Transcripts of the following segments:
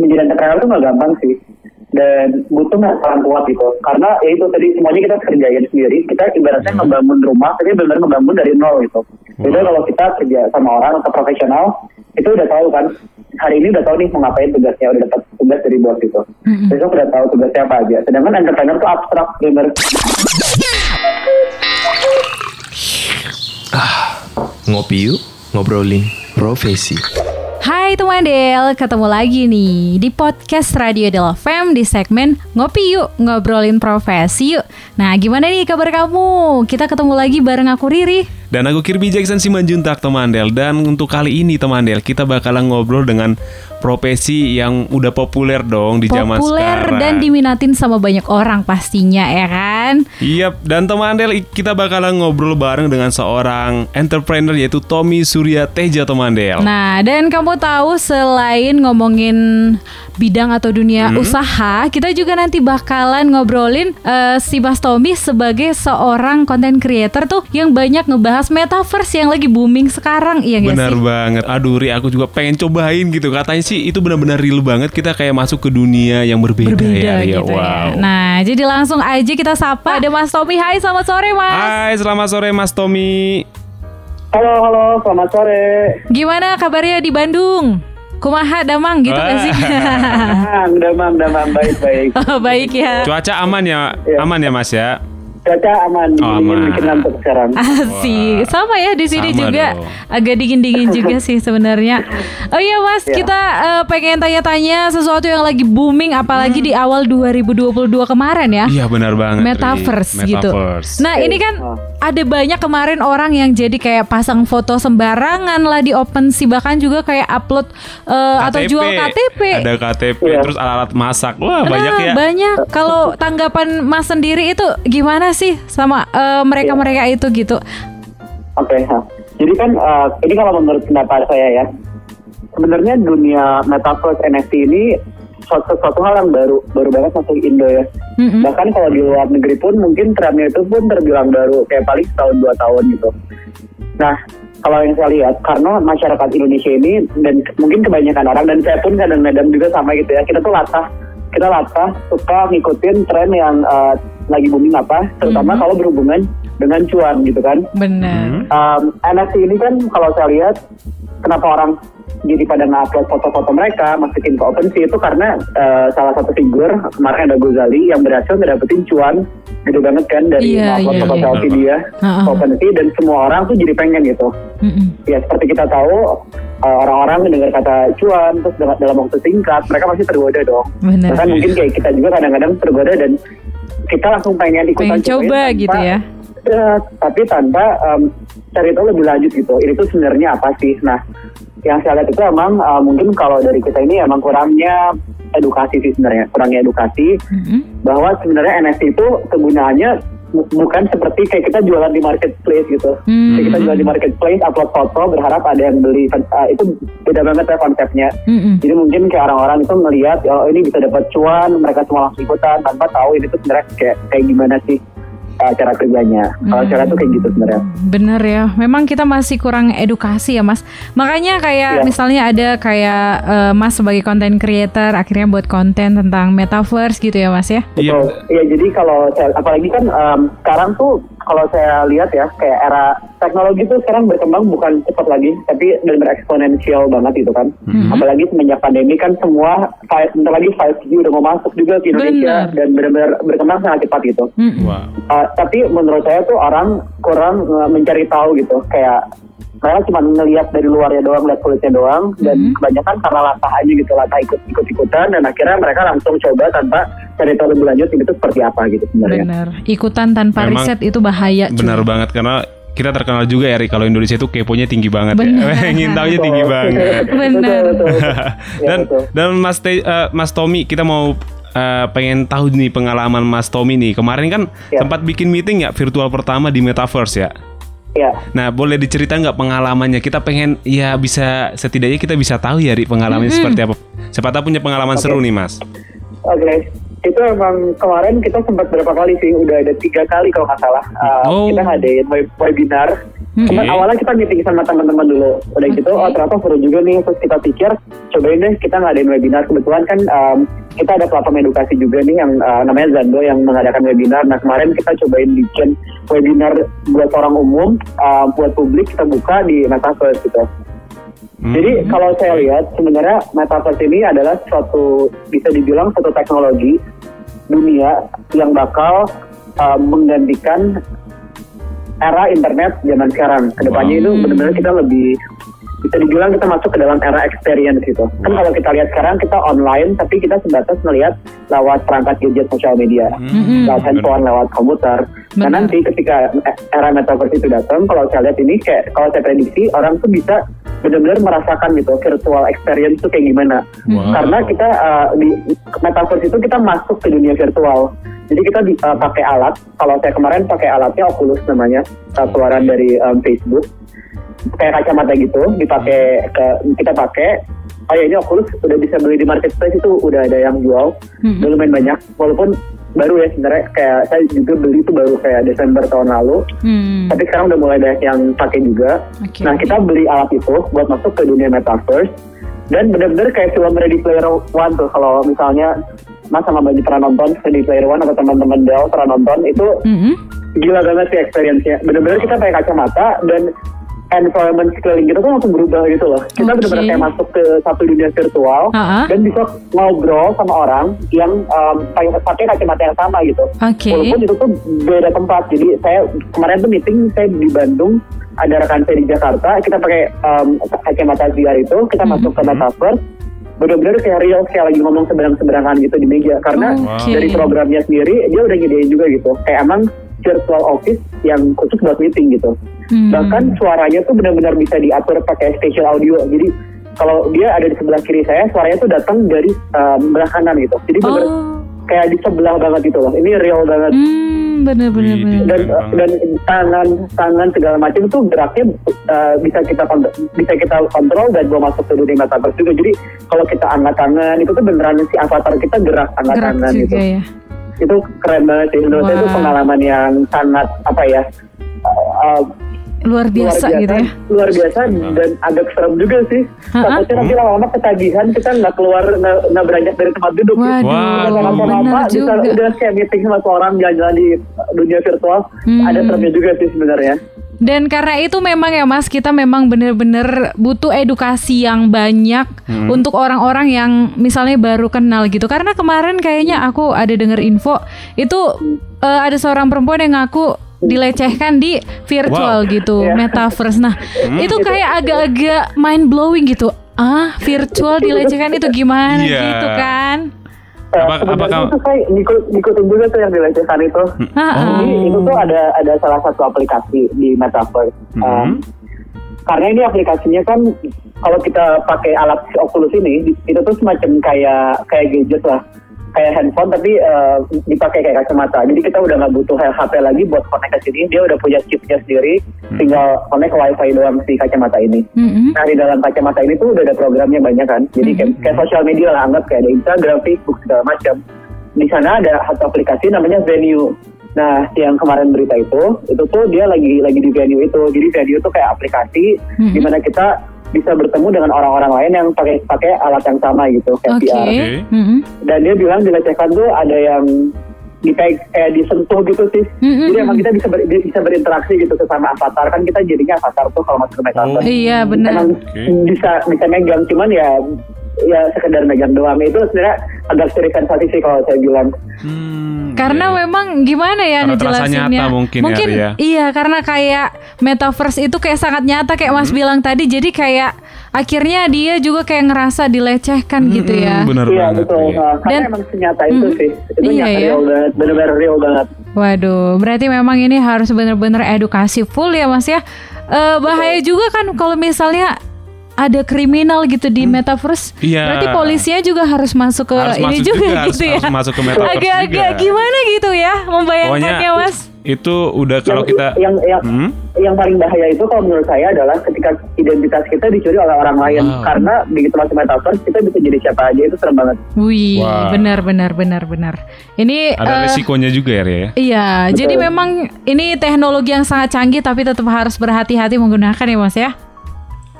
menjadi entrepreneur itu nggak gampang sih. Dan butuh mental kuat gitu. Karena ya itu tadi semuanya kita kerjain sendiri. Kita ibaratnya Hmm. ngebangun rumah tapi benar ngebangun dari nol gitu. Jadi kalau kita kerja sama orang atau profesional itu udah tahu kan hari ini udah tahu nih mau ngapain tugasnya udah dapat tugas dari bos gitu. Besok udah tahu tugasnya apa aja. Sedangkan entrepreneur tuh abstrak benar. Ngopi yuk, ngobrolin profesi. Hai teman Del, ketemu lagi nih di podcast Radio Del FM di segmen Ngopi Yuk, Ngobrolin Profesi Yuk. Nah, gimana nih kabar kamu? Kita ketemu lagi bareng aku Riri. Dan aku Kirby Jackson Simanjuntak teman Del Dan untuk kali ini teman Del Kita bakalan ngobrol dengan profesi yang udah populer dong di zaman Populer sekarang dan diminatin sama banyak orang pastinya ya kan? Iya, dan teman Del kita bakalan ngobrol bareng dengan seorang entrepreneur yaitu Tommy Surya Teja teman Del. Nah, dan kamu tahu selain ngomongin bidang atau dunia Hmm. usaha, kita juga nanti bakalan ngobrolin eh, si Mas Tommy sebagai seorang content creator tuh yang banyak ngebahas metaverse yang lagi booming sekarang, iya nggak Benar sih? banget. Aduh, Ri, aku juga pengen cobain gitu. Katanya sih itu benar-benar real banget. Kita kayak masuk ke dunia yang berbeda, Berbeda ya, Ri, ya. gitu Wow. ya. Nah, jadi langsung aja kita sapa ada Mas Tommy. Hai, selamat sore Mas. Hai, selamat sore Mas Tommy. halo halo selamat sore Gimana kabarnya di Bandung? Kumaha damang gitu gak sih? Damang, damang, damang, baik, baik. oh, baik ya. Cuaca aman ya, Iya. aman ya Mas ya. Cuaca aman, Oh, dingin aman. bikin ngantuk sekarang. Asik, sama ya di sini Sama juga dong. agak dingin-dingin juga sih sebenarnya. Oh iya Mas, Iya. kita eh, pengen tanya-tanya sesuatu yang lagi booming apalagi di awal 2022 kemarin ya. Iya benar banget. Metaverse, gitu. Metaverse. Nah ini kan Oh. ada banyak kemarin orang yang jadi kayak pasang foto sembarangan lah di OpenSea bahkan juga kayak upload eh, atau jual KTP. Ada KTP, Iya. terus alat-alat masak. Wah, Nah, banyak ya. banyak. Kalau tanggapan Mas sendiri itu gimana sih sama eh, mereka-mereka itu gitu? Oke, ha. jadi kan eh, ini kalau menurut pendapat saya ya, sebenarnya dunia metaverse NFT ini suatu, suatu hal yang baru, baru banget masuk Indo ya. Mm-mm. Bahkan kalau di luar negeri pun mungkin trennya itu pun terbilang baru, kayak paling setahun dua tahun gitu. Nah, kalau yang saya lihat, karena masyarakat Indonesia ini dan mungkin kebanyakan orang dan saya pun kadang-kadang juga sama gitu ya, kita tuh latah, kita latah suka ngikutin tren yang eh, lagi booming apa, terutama kalau berhubungan dengan cuan gitu kan. Bener. Um, NFT ini kan kalau saya lihat kenapa orang jadi pada ngupload foto-foto mereka masukin ke OpenSea itu karena uh, salah satu figur kemarin ada Gozali yang berhasil ngedapetin cuan gede banget kan dari Iya, ngupload iya, foto iya. selfie dia ke OpenSea dan semua orang tuh jadi pengen gitu. Mm-mm. Ya seperti kita tahu uh, orang-orang mendengar kata cuan terus dalam, dalam waktu singkat mereka pasti tergoda dong. Bener. Bahkan mungkin kayak kita juga kadang-kadang tergoda dan kita langsung pengen ikutan Pengen coba cobain gitu tanpa- ya. Ya, tapi tanpa um, cari tahu lebih lanjut gitu. Ini tuh sebenarnya apa sih? Nah, yang saya lihat itu emang uh, mungkin kalau dari kita ini emang kurangnya edukasi sih sebenarnya, kurangnya edukasi Mm-mm. bahwa sebenarnya NFT itu kegunaannya bukan seperti kayak kita jualan di marketplace gitu. Hmm. Kayak kita jualan di marketplace, upload foto, berharap ada yang beli. Uh, itu beda banget ya konsepnya. Mm-mm. Jadi mungkin kayak orang-orang itu melihat oh ini bisa dapat cuan, mereka semua langsung ikutan tanpa tahu ini tuh sebenarnya kayak kayak gimana sih uh, cara kerjanya. Kalau cara tuh kayak gitu sebenarnya. Bener ya, memang kita masih kurang edukasi ya mas. Makanya kayak Iya. misalnya ada kayak eh, mas sebagai content creator akhirnya buat konten tentang metaverse gitu ya mas ya. Iya. Betul. Iya, jadi kalau saya, apalagi kan em, sekarang tuh kalau saya lihat ya kayak era teknologi tuh sekarang berkembang bukan cepat lagi, tapi benar-benar eksponensial banget gitu kan. Apalagi semenjak pandemi kan semua bentar lagi 5G udah mau masuk juga ke Indonesia Benar. dan benar-benar berkembang sangat cepat gitu. Mm-mm. Wow. Uh, tapi menurut saya tuh orang kurang uh, mencari tahu gitu kayak mereka cuma ngelihat dari luarnya doang lihat kulitnya doang dan kebanyakan karena latah aja gitu latah ikut ikut ikutan dan akhirnya mereka langsung coba tanpa cari tahu lebih lanjut ini tuh seperti apa gitu sebenarnya Bener. Ikutan tanpa Memang riset itu bahaya. Benar banget karena kita terkenal juga ya Ri kalau Indonesia itu keponya tinggi banget Benar. ya. Ingin tahunya tinggi banget. Benar. Betul, betul, betul. Ya, dan betul. dan Mas Te- eh, Mas Tommy kita mau eh, pengen tahu nih pengalaman Mas Tommy nih. Kemarin kan Ya. sempat bikin meeting ya virtual pertama di Metaverse ya. ya Nah, boleh diceritain nggak pengalamannya? Kita pengen ya bisa setidaknya kita bisa tahu ya Ri pengalamannya seperti apa. Siapa tahu punya pengalaman seru nih, Mas. Oke itu emang kemarin kita sempat berapa kali sih udah ada tiga kali kalau nggak salah Uh, Oh. kita ngadain web- webinar Oke. Cuma awalnya kita meeting sama teman-teman dulu. Udah gitu, Oke. oh ternyata seru juga nih. Terus kita pikir, cobain deh kita ngadain webinar. Kebetulan kan em, kita ada platform edukasi juga nih yang eh, namanya Zando yang mengadakan webinar. Nah kemarin kita cobain bikin webinar buat orang umum, eh, buat publik kita buka di Metaverse gitu. Hmm. Jadi kalau saya lihat sebenarnya metaverse ini adalah suatu bisa dibilang suatu teknologi dunia yang bakal uh, menggantikan era internet zaman sekarang. Ke depannya Wow. itu benar-benar kita lebih bisa dibilang kita masuk ke dalam era experience gitu. Kan kalau kita lihat sekarang kita online tapi kita sebatas melihat lewat perangkat gadget sosial media, Mm-mm. lewat handphone, lewat komputer. Nah Benar. nanti ketika era metaverse itu datang, kalau saya lihat ini kayak kalau saya prediksi orang tuh bisa benar-benar merasakan gitu virtual experience itu kayak gimana. Wow. Karena kita uh, di metaverse itu kita masuk ke dunia virtual. Jadi kita uh, pakai alat. Kalau saya kemarin pakai alatnya Oculus namanya, uh, keluaran dari um, Facebook. Kayak kacamata gitu, dipakai ke kita pakai. Oh ya ini Oculus udah bisa beli di marketplace itu udah ada yang jual. Mm-mm. Udah lumayan banyak. Walaupun baru ya sebenarnya kayak saya juga beli itu baru kayak Desember tahun lalu. Hmm. Tapi sekarang udah mulai banyak yang pakai juga. Oke. Nah kita beli alat itu buat masuk ke dunia metaverse dan benar-benar kayak film Ready Player One tuh kalau misalnya Mas sama Baju pernah nonton Ready Player One atau teman-teman Del pernah nonton itu Mm-mm. gila banget sih experience-nya. Benar-benar kita pakai kacamata dan environment sekeliling kita tuh langsung berubah gitu loh. Kita benar-benar kayak masuk ke satu dunia virtual Ha-ha. dan bisa ngobrol sama orang yang um, pakai kacamata yang sama gitu. Oke. Walaupun itu tuh beda tempat. Jadi saya kemarin tuh meeting saya di Bandung, ada rekan saya di Jakarta, kita pakai um, kacamata VR itu, kita Mhm. masuk ke metaverse. Bener-bener kayak real, kayak lagi ngomong seberang-seberangan gitu di meja. Karena Oke. dari programnya sendiri, dia udah nyediain juga gitu. Kayak emang virtual office yang khusus buat meeting gitu. Hmm. Bahkan suaranya tuh benar-benar bisa diatur pakai spatial audio. Jadi kalau dia ada di sebelah kiri saya, suaranya tuh datang dari belah kanan gitu. Jadi bener Oh. kayak di sebelah banget gitu loh. Ini real banget. Hmm, bener. Dan dan tangan tangan segala macam tuh geraknya uh, bisa kita kont- bisa kita kontrol dan bawa masuk ke dunia metaverse juga. Jadi kalau kita angkat tangan itu tuh beneran si avatar kita gerak angkat Gerak tangan juga gitu. ya. Itu keren banget sih. Menurut saya itu pengalaman yang sangat apa ya? uh, uh, Luar biasa, luar biasa, gitu ya. luar biasa dan agak serem juga sih. Ha-ha. Takutnya nanti lama-lama ketagihan kita nggak keluar nggak beranjak dari tempat duduk. Waduh, Benar apa-apa bisa juga. udah kayak meeting sama seorang jalan-jalan di dunia virtual. Hmm. Ada seremnya juga sih sebenarnya. Dan karena itu memang ya Mas, kita memang bener-bener butuh edukasi yang banyak Hmm. untuk orang-orang yang misalnya baru kenal gitu. Karena kemarin kayaknya aku ada denger info itu eh, ada seorang perempuan yang ngaku dilecehkan di virtual Wow. gitu, Iya. metaverse. Nah, Hmm. itu kayak agak-agak mind blowing gitu. Ah, virtual dilecehkan itu gimana Iya. gitu kan? Eh, Apa- sebenarnya apakah- itu saya ngikut, ngikutin juga tuh yang dilecehkan itu. Ah, ah. Jadi itu tuh ada ada salah satu aplikasi di metaverse. Hmm. Um, karena ini aplikasinya kan kalau kita pakai alat Oculus ini itu tuh semacam kayak kayak gadget lah kayak handphone tapi eh, dipakai kayak kacamata jadi kita udah nggak butuh HP lagi buat connect ke sini dia udah punya chipnya sendiri tinggal connect ke wifi doang si kacamata ini Mm-mm. Nah di dalam kacamata ini tuh udah ada programnya banyak kan. Jadi kayak, kayak sosial media lah anggap kayak ada Instagram, Facebook segala macam. Di sana ada satu aplikasi namanya Venue. Nah yang kemarin berita itu, itu tuh dia lagi lagi di Venue itu. Jadi Venue itu kayak aplikasi Mhm. di mana kita bisa bertemu dengan orang-orang lain yang pakai pakai alat yang sama gitu kayak Oke. VR. Oke. Mm-mm. Dan dia bilang dilecehkan tuh ada yang di kayak, disentuh gitu sih. Mm-mm. Jadi emang kita bisa ber- bisa berinteraksi gitu sesama avatar kan kita jadinya avatar tuh kalau masuk ke metaverse Oh. Iya, benar. emang Oke. bisa bisa megang cuman ya ya sekedar megang doang itu sebenarnya agak sensasi sih kalau saya bilang Hmm, Karena iya. memang gimana ya Karena ngejelasinnya? nyata mungkin ya, Ria. iya karena kayak metaverse itu kayak sangat nyata kayak Hmm. Mas bilang tadi. Jadi kayak akhirnya dia juga kayak ngerasa dilecehkan gitu ya. Hmm, Bener iya banget. betul. Nah, karena Dan- emang senyata itu Mm, sih itu iya, nyata ya. real banget benar-benar real banget Waduh, berarti memang ini harus bener-bener edukasi full ya Mas ya. Eh, bahaya juga kan kalau misalnya ada kriminal gitu di metaverse. Iya. Berarti polisinya juga harus masuk ke Harus ini masuk juga, juga, harus- gitu ya. harus masuk ke metaverse Agak-agak juga. gimana gitu ya membayangkannya Pokoknya- Mas. itu udah kalau yang, kita yang yang, Hmm? yang paling bahaya itu kalau menurut saya adalah ketika identitas kita dicuri oleh orang lain Wow. karena begitu masuk metaverse kita bisa jadi siapa aja itu serem banget. Wih, Wah. benar benar benar benar. Ini ada eh, resikonya juga ya Ria ya. Iya, Betul. jadi memang ini teknologi yang sangat canggih tapi tetap harus berhati-hati menggunakan ya Mas ya.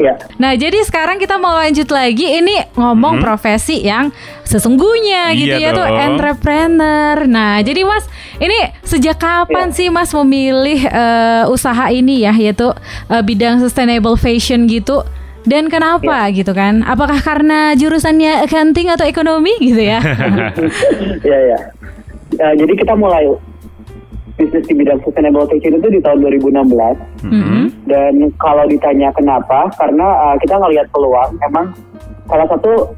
Ya, Nah, jadi sekarang kita mau lanjut lagi ini ngomong profesi yang sesungguhnya Hmm? Iya gitu ya tuh entrepreneur. Nah, jadi Mas, ini sejak kapan Iya. sih Mas memilih eh, usaha ini ya yaitu eh, bidang sustainable fashion gitu? Dan kenapa Iya. gitu kan? Apakah karena jurusannya accounting atau ekonomi gitu ya? ya ya. Eh, jadi kita mulai bisnis di bidang sustainable fashion itu di tahun 2016 Mhm. dan kalau ditanya kenapa karena uh, kita ngelihat peluang emang salah satu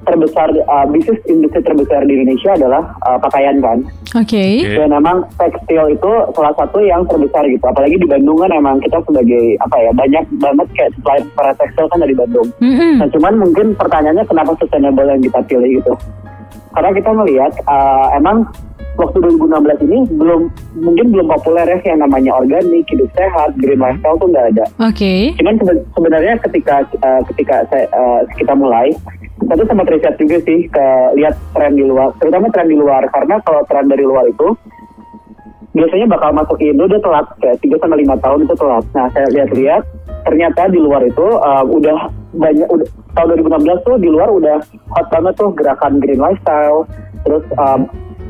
terbesar uh, bisnis industri terbesar di Indonesia adalah uh, pakaian kan Oke. Dan emang tekstil itu salah satu yang terbesar gitu apalagi di Bandung kan emang kita sebagai apa ya banyak banget kayak supplier para tekstil kan dari Bandung Mhm. Nah, cuman mungkin pertanyaannya kenapa sustainable yang kita pilih gitu? Karena kita melihat uh, emang waktu 2016 ini belum mungkin belum populer ya yang namanya organik, hidup sehat, green lifestyle tuh nggak ada. Oke. Cuman sebe- sebenarnya ketika uh, ketika saya, uh, kita mulai, tuh sempat riset juga sih ke lihat tren di luar, terutama tren di luar karena kalau tren dari luar itu biasanya bakal masuk ke Indo dia telat kayak 3 sampai 5 tahun itu telat. Nah, saya lihat-lihat ternyata di luar itu uh, udah banyak udah tahun 2016 tuh di luar udah hot banget tuh gerakan green lifestyle, terus um,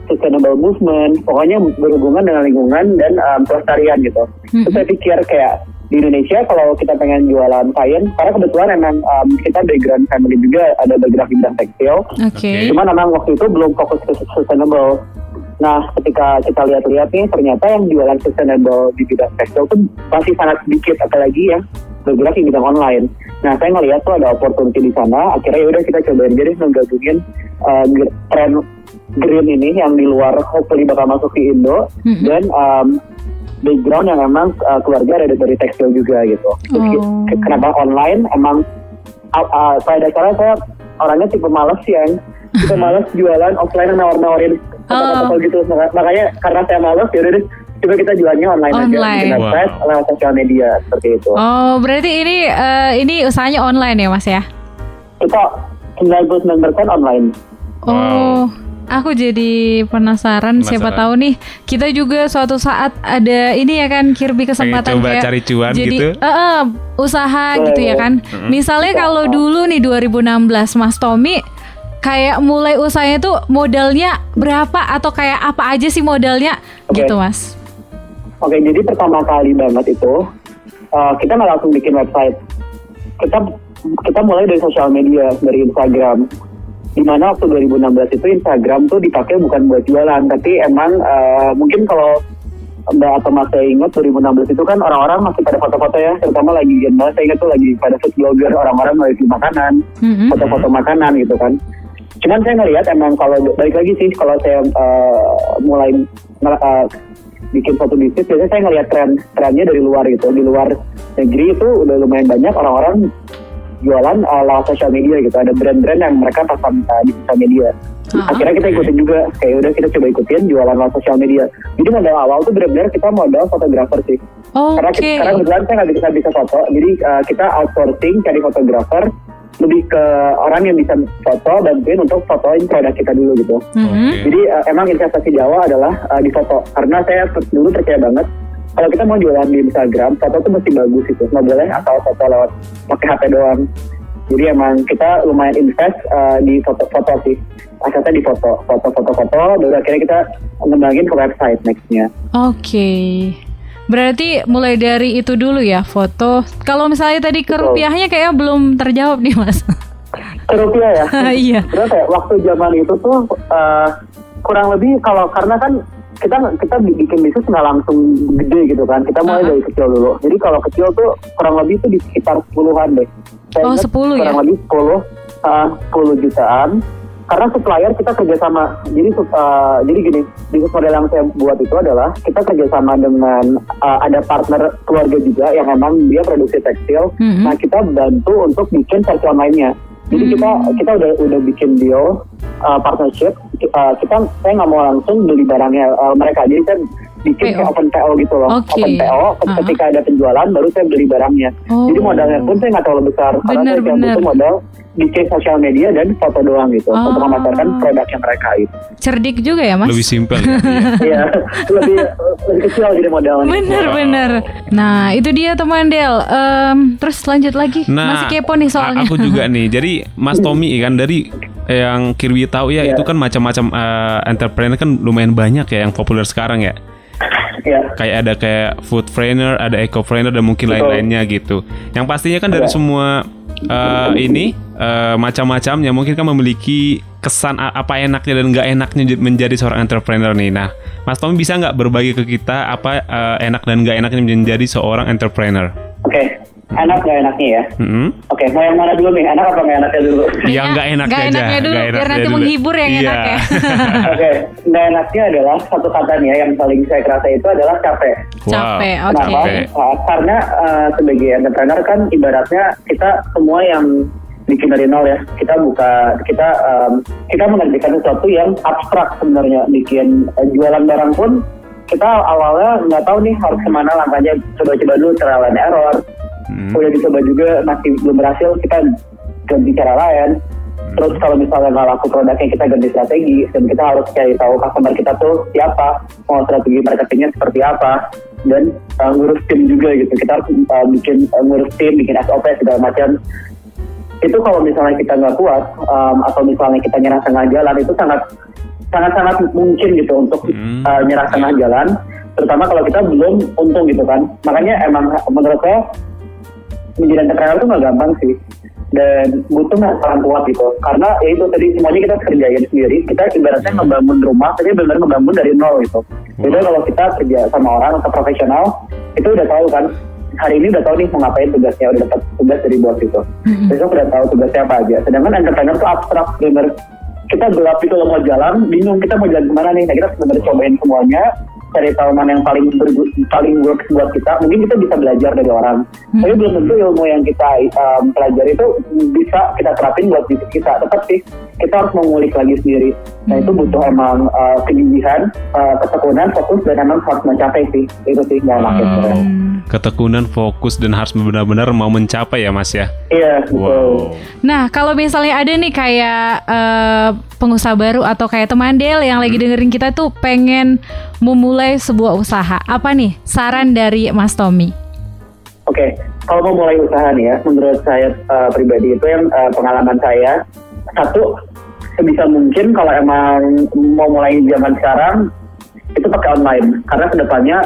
sustainable movement, pokoknya berhubungan dengan lingkungan dan um, pelestarian gitu. Terus saya pikir kayak di Indonesia kalau kita pengen jualan kain, karena kebetulan emang um, kita background family juga ada bergerak di bidang tekstil, Oke. Cuman memang waktu itu belum fokus ke sustainable. Nah, ketika kita lihat-lihat nih, ternyata yang jualan sustainable di bidang tekstil tuh masih sangat sedikit, apalagi yang bergerak di bidang online. Nah, saya ngelihat tuh ada opportunity di sana. Akhirnya yaudah kita cobain jadi menggabungin uh, gr- tren green ini yang di luar hopefully bakal masuk ke Indo Mhm. dan um, background yang emang uh, keluarga ada dari tekstil juga gitu. Terus Oh. ke- kenapa online? Emang uh, uh, pada dasarnya saya orangnya tipe malas sih yang tipe malas jualan offline yang nawar-nawarin Oh. gitu Maka- makanya karena saya malas ya udah coba kita jualannya online, aja Online. di website lewat sosial media seperti itu Oh, berarti ini eh, ini usahanya online ya, Mas ya? kita 99% online Oh, aku jadi penasaran, siapa Penasaran. tahu nih kita juga suatu saat ada ini ya kan Kirby kesempatan coba kayak cari cuan jadi gitu? eh, eh, usaha gitu ya kan. Misalnya kalau dulu nih 2016 Mas Tommy kayak mulai usahanya tuh modalnya berapa atau kayak apa aja sih modalnya Oke. gitu Mas? Oke, jadi pertama kali banget itu uh, kita nggak langsung bikin website. Kita kita mulai dari sosial media, dari Instagram. Di mana waktu 2016 itu Instagram tuh dipakai bukan buat jualan, tapi emang uh, mungkin kalau Mbak atau Mas saya ingat 2016 itu kan orang-orang masih pada foto-foto ya, terutama lagi Mbak saya ingat tuh lagi pada food blogger orang-orang nge makanan, Mhm. foto-foto makanan gitu kan. Cuman saya ngelihat emang kalau balik lagi sih kalau saya uh, mulai uh, bikin foto bisnis biasanya saya ngelihat tren trennya dari luar gitu di luar negeri itu udah lumayan banyak orang-orang jualan uh, lewat sosial media gitu. Ada brand-brand yang mereka pasang uh, di sosial media. Ah, akhirnya kita ikutin juga. Kayak udah kita coba ikutin jualan lewat sosial media. Jadi modal awal tuh benar-benar kita modal fotografer sih. Karena, Oke. karena kebetulan saya nggak bisa, bisa foto. Jadi uh, kita outsourcing cari fotografer lebih ke orang yang bisa foto bantuin untuk fotoin produk kita dulu gitu. Mhm. Oke. jadi uh, emang investasi di awal adalah uh, di foto. Karena saya dulu percaya banget kalau kita mau jualan di Instagram foto tuh mesti bagus itu nggak boleh asal foto lewat pakai HP doang jadi emang kita lumayan invest uh, di foto-foto sih asalnya di foto foto-foto foto baru akhirnya kita ngembangin ke website nextnya Oke. Berarti mulai dari itu dulu ya foto. Kalau misalnya tadi ke rupiahnya kayaknya belum terjawab nih Mas. ke rupiah ya Iya. Terus waktu zaman itu tuh uh, kurang lebih kalau karena kan kita kita bikin bisnis nggak langsung gede gitu kan. Kita mulai dari kecil dulu. Jadi kalau kecil tuh kurang lebih tuh di sekitar sepuluhan deh. Saya Oh, 10 ya? kurang lebih 10 uh, 10 jutaan. Karena supplier kita kerjasama jadi uh, jadi gini bisnis model yang saya buat itu adalah kita kerjasama dengan uh, ada partner keluarga juga yang emang dia produksi tekstil. Mhm. nah kita bantu untuk bikin versi online-nya. Jadi kita kita udah udah bikin deal uh, partnership. Uh, kita saya nggak mau langsung beli barangnya uh, mereka. Jadi saya bikin PO. open PO gitu loh. Oke. Open PO Ah. ketika ada penjualan baru saya beli barangnya. Oh. Jadi modalnya pun saya nggak terlalu besar karena Bener, saya cuma bener. butuh modal bikin sosial media dan foto doang gitu Oh. untuk memasarkan produknya mereka itu. Cerdik juga ya mas. Lebih simpel ya. Iya, lebih lebih kecil jadi modalnya. Bener Wow. bener. Nah itu dia teman Del. Em, terus lanjut lagi. Nah, Masih kepo nih soalnya. Aku juga nih. Jadi Mas Tommy kan dari yang Kirby tahu ya Iya. itu kan macam-macam eh, entrepreneur kan lumayan banyak ya yang populer sekarang ya. Iya. Kayak ada kayak food trainer, ada eco trainer dan mungkin lain-lainnya gitu. Yang pastinya kan dari Iya. semua eh, ini eh, macam-macamnya mungkin kan memiliki kesan apa enaknya dan nggak enaknya menjadi seorang entrepreneur nih. Nah, Mas Tommy bisa nggak berbagi ke kita apa eh, enak dan nggak enaknya menjadi seorang entrepreneur? Oke, enak nggak enaknya ya? Mm-mm. Oke, mau yang mana dulu nih? Enak apa nggak enaknya dulu? Ya nggak enaknya aja. enaknya dulu, nggak biar enaknya nanti dulu. menghibur yang Iya. enak ya. Oke, nggak enaknya adalah satu katanya yang paling saya kerasa itu adalah capek. Wow. Capek, oke. Kenapa? Capek. Uh, karena uh, sebagai entrepreneur kan ibaratnya kita semua yang bikin dari nol ya. Kita buka, kita um, kita mengerjakan sesuatu yang abstrak sebenarnya. Bikin uh, jualan barang pun kita awalnya nggak tahu nih harus ke mana langkahnya. Coba-coba dulu trial and error. Hmm. Udah dicoba juga masih belum berhasil kita ganti cara lain. Terus kalau misalnya nggak laku produknya kita ganti strategi dan kita harus cari tahu customer kita tuh siapa, mau strategi marketingnya seperti apa dan uh, ngurus tim juga gitu. Kita harus uh, bikin uh, ngurus tim, bikin SOP segala macam. Itu kalau misalnya kita nggak kuat um, atau misalnya kita nyerah tengah jalan itu sangat sangat sangat mungkin gitu untuk Hmm. uh, nyerah tengah jalan. Terutama kalau kita belum untung gitu kan. Makanya emang menurut saya menjadi entrepreneur itu nggak gampang sih. Dan butuh mental kuat gitu. Karena ya itu tadi semuanya kita kerjain sendiri. Kita ibaratnya ngebangun rumah tapi benar ngebangun dari nol gitu. Jadi kalau kita kerja sama orang atau profesional itu udah tahu kan hari ini udah tahu nih mau ngapain tugasnya udah dapat tugas dari bos itu besok udah tahu tugasnya apa aja. Sedangkan entrepreneur tuh abstrak bener kita gelap itu mau jalan bingung kita mau jalan ke mana nih. Nah kita sebenarnya cobain semuanya cari tahu mana yang paling bergu- paling works buat kita mungkin kita bisa belajar dari orang. Tapi belum tentu ilmu yang kita um, pelajari itu bisa kita terapin buat bisnis kita. Tetap sih kita harus mengulik lagi sendiri. Nah itu butuh emang uh, kegigihan uh, ketekunan fokus dan emang harus mencapai sih. Itu sih enaknya Wow. Ketekunan, fokus dan harus benar-benar mau mencapai ya Mas ya. iya betul. Wow. Nah, kalau misalnya ada nih kayak eh, pengusaha baru atau kayak teman Del yang lagi dengerin kita tuh pengen memulai sebuah usaha. Apa nih saran dari Mas Tommy? Oke, kalau mau mulai usaha nih ya, menurut saya uh, pribadi itu yang uh, pengalaman saya satu sebisa mungkin kalau emang mau mulai zaman sekarang itu pakai online karena ke depannya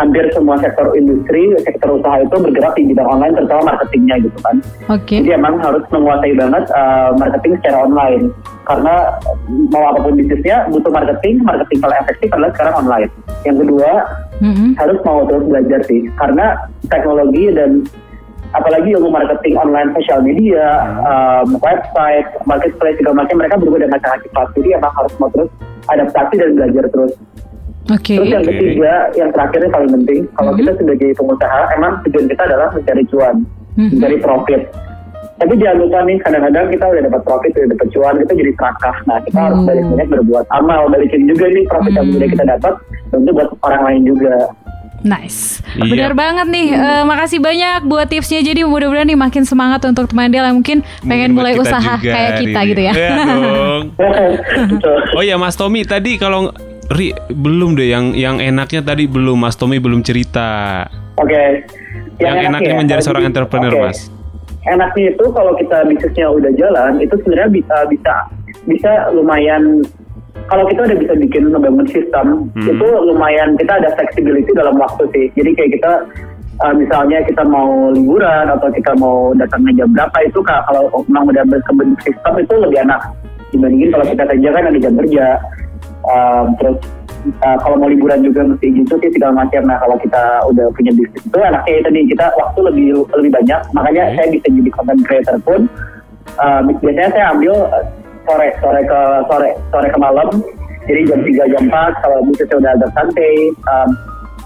hampir semua sektor industri, sektor usaha itu bergerak di bidang online terutama marketingnya gitu kan. Oke. Jadi emang harus menguasai banget uh, marketing secara online karena mau apa pun bisnisnya butuh marketing, marketing paling efektif adalah sekarang online. Yang kedua Mm-mm. harus mau terus belajar sih karena teknologi dan apalagi ilmu marketing online sosial media um, website marketplace segala macam mereka berubah dengan sangat cepat jadi emang harus mau terus adaptasi dan belajar terus Oke. terus yang ketiga yang terakhir yang paling penting kalau kita sebagai pengusaha emang tujuan kita adalah mencari cuan Mhm. mencari profit tapi jangan lupa nih kadang-kadang kita udah dapat profit udah dapat cuan kita jadi serakah nah kita harus Hmm. balik banyak berbuat amal balikin juga nih profit yang Hmm. udah kita dapat tentu buat orang lain juga Nice. Iya. Benar banget nih. Eh, makasih banyak buat tipsnya. Jadi mudah-mudahan nih makin semangat untuk teman Del yang mungkin pengen Mungkin mulai usaha kayak kita Riri. gitu ya. Iya dong. Oh ya Mas Tommy tadi kalau Ri belum deh yang yang enaknya tadi belum Mas Tommy belum cerita. Oke. Yang, enaknya ya, menjadi seorang entrepreneur oke. Mas. Enaknya itu kalau kita bisnisnya udah jalan, itu sebenarnya bisa bisa bisa lumayan. Kalau kita udah bisa bikin ngebangun sistem, Hmm. itu lumayan kita ada flexibility dalam waktu sih. Jadi kayak kita uh, misalnya kita mau liburan atau kita mau datangnya jam berapa itu kalau memang udah berkebentuk sistem itu lebih enak dibandingin kalau kita kerja kan ada jam kerja. Um, terus uh, kalau mau liburan juga mesti izin cuti segala macam. Nah kalau kita udah punya bisnis itu enaknya itu nih kita waktu lebih lebih banyak. Makanya Oke. saya bisa jadi content creator pun uh, biasanya saya ambil uh, sore sore ke sore sore ke malam. Jadi jam 3 jam 4 kalau bisnisnya udah agak santai, um,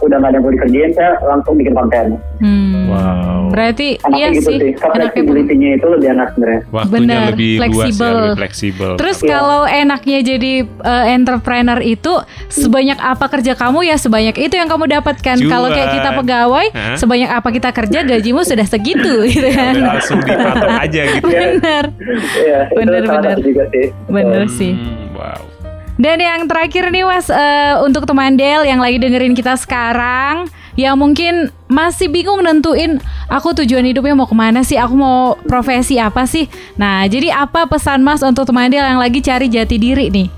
udah nggak ada yang mau dikerjain, saya langsung bikin konten. Hmm. Wow. Berarti iya gitu sih. sih. Pun- fleksibilitasnya itu lebih enak sebenarnya. Waktunya Bener, lebih luas fleksibel. ya, lebih fleksibel. Terus Iya. kalau enaknya jadi eh, entrepreneur itu sebanyak apa kerja kamu ya sebanyak itu yang kamu dapatkan. Kalau kayak kita pegawai, Hah? sebanyak apa kita kerja gajimu sudah segitu gitu kan. Udah langsung dipatok aja gitu. Bener. Iya, itu Bener, bener. juga sih. Bener Betul. sih. Hmm, wow. Dan yang terakhir nih Mas eh, untuk teman Del yang lagi dengerin kita sekarang yang mungkin masih bingung nentuin aku tujuan hidupnya mau ke mana sih aku mau profesi apa sih. Nah jadi apa pesan Mas untuk teman Del yang lagi cari jati diri nih?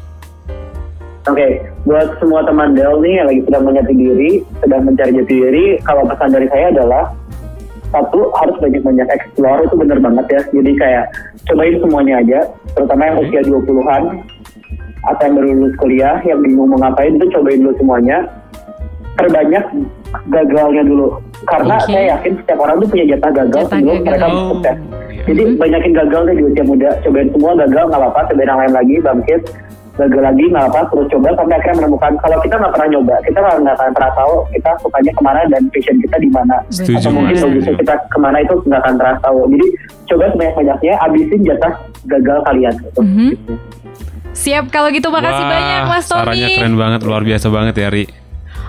Oke, buat semua teman Del nih yang lagi sedang menyati diri, sedang mencari jati diri, kalau pesan dari saya adalah satu harus banyak-banyak explore itu bener banget ya. Jadi kayak cobain semuanya aja, terutama yang usia 20-an atau yang baru lulus kuliah yang bingung mau ngapain itu cobain dulu semuanya. Terbanyak gagalnya dulu. Karena Oke. saya yakin setiap orang tuh punya jatah gagal Jatah sebelum gagal. mereka Oh, sukses. iya. Jadi banyakin gagal deh di usia muda. Cobain semua gagal nggak apa-apa, cobain yang lain lagi, bangkit. Gagal lagi nggak apa, terus coba sampai akhirnya menemukan. Kalau kita nggak pernah nyoba, kita nggak akan pernah tahu kita sukanya ke mana dan passion kita di mana. Setuju, Atau mungkin bagusnya kita ke mana itu nggak akan pernah tahu. Jadi coba sebanyak-banyaknya, abisin jatah gagal kalian. Gitu. Mhm. Siap kalau gitu makasih Wah, banyak Mas Tommy Sarannya keren banget, luar biasa banget ya, Ri.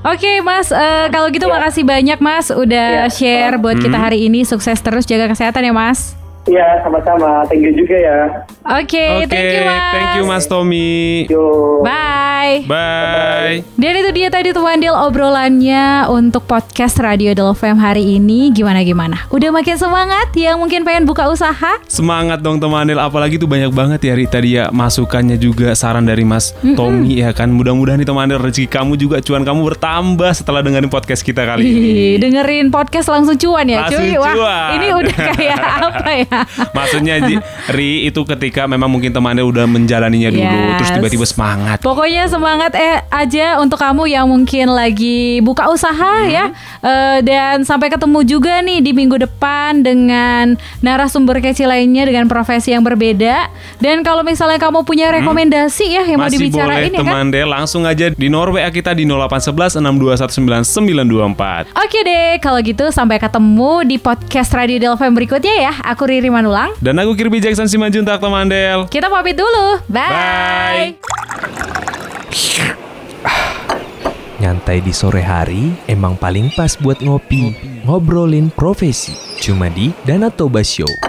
Oke Mas, eh, kalau gitu Ya. makasih banyak Mas udah Ya. share buat kita hari ini. Sukses terus jaga kesehatan ya Mas. Iya, sama-sama. Thank you juga ya. Oke, Oke, thank you Mas. thank you Mas Tommy. Yo. Bye. Bye. Dan itu dia tadi teman Del obrolannya untuk podcast Radio Del FM hari ini. Gimana-gimana? Udah makin semangat yang mungkin pengen buka usaha? Semangat dong teman Del Apalagi tuh banyak banget ya Tadi ya masukannya juga saran dari Mas Tommy ya kan Mudah-mudahan nih teman Del rezeki kamu juga cuan kamu bertambah setelah dengerin podcast kita kali ini Ih, dengerin podcast langsung cuan ya Langsung cuy. Wah, cuan. ini udah kayak apa ya? Maksudnya Ri itu ketika memang mungkin teman Del udah menjalaninya dulu Yes. Terus tiba-tiba semangat Pokoknya semangat eh aja untuk kamu yang mungkin lagi buka usaha ya. Eh, dan sampai ketemu juga nih di minggu depan dengan narasumber kece lainnya dengan profesi yang berbeda. Dan kalau misalnya kamu punya rekomendasi ya yang mau Masih dibicarain boleh ya kan? teman Del Langsung aja di Norway kita di 0811 6219924 Oke deh, kalau gitu sampai ketemu di podcast Radio Delfem berikutnya ya. Aku Riri Manulang. Dan aku Kirby Jackson Simanjuntak teman Del Kita pamit dulu. Bye. Bye. Nyantai di sore hari emang paling pas buat ngopi, ngobrolin profesi. Cuma di Danatoba Show.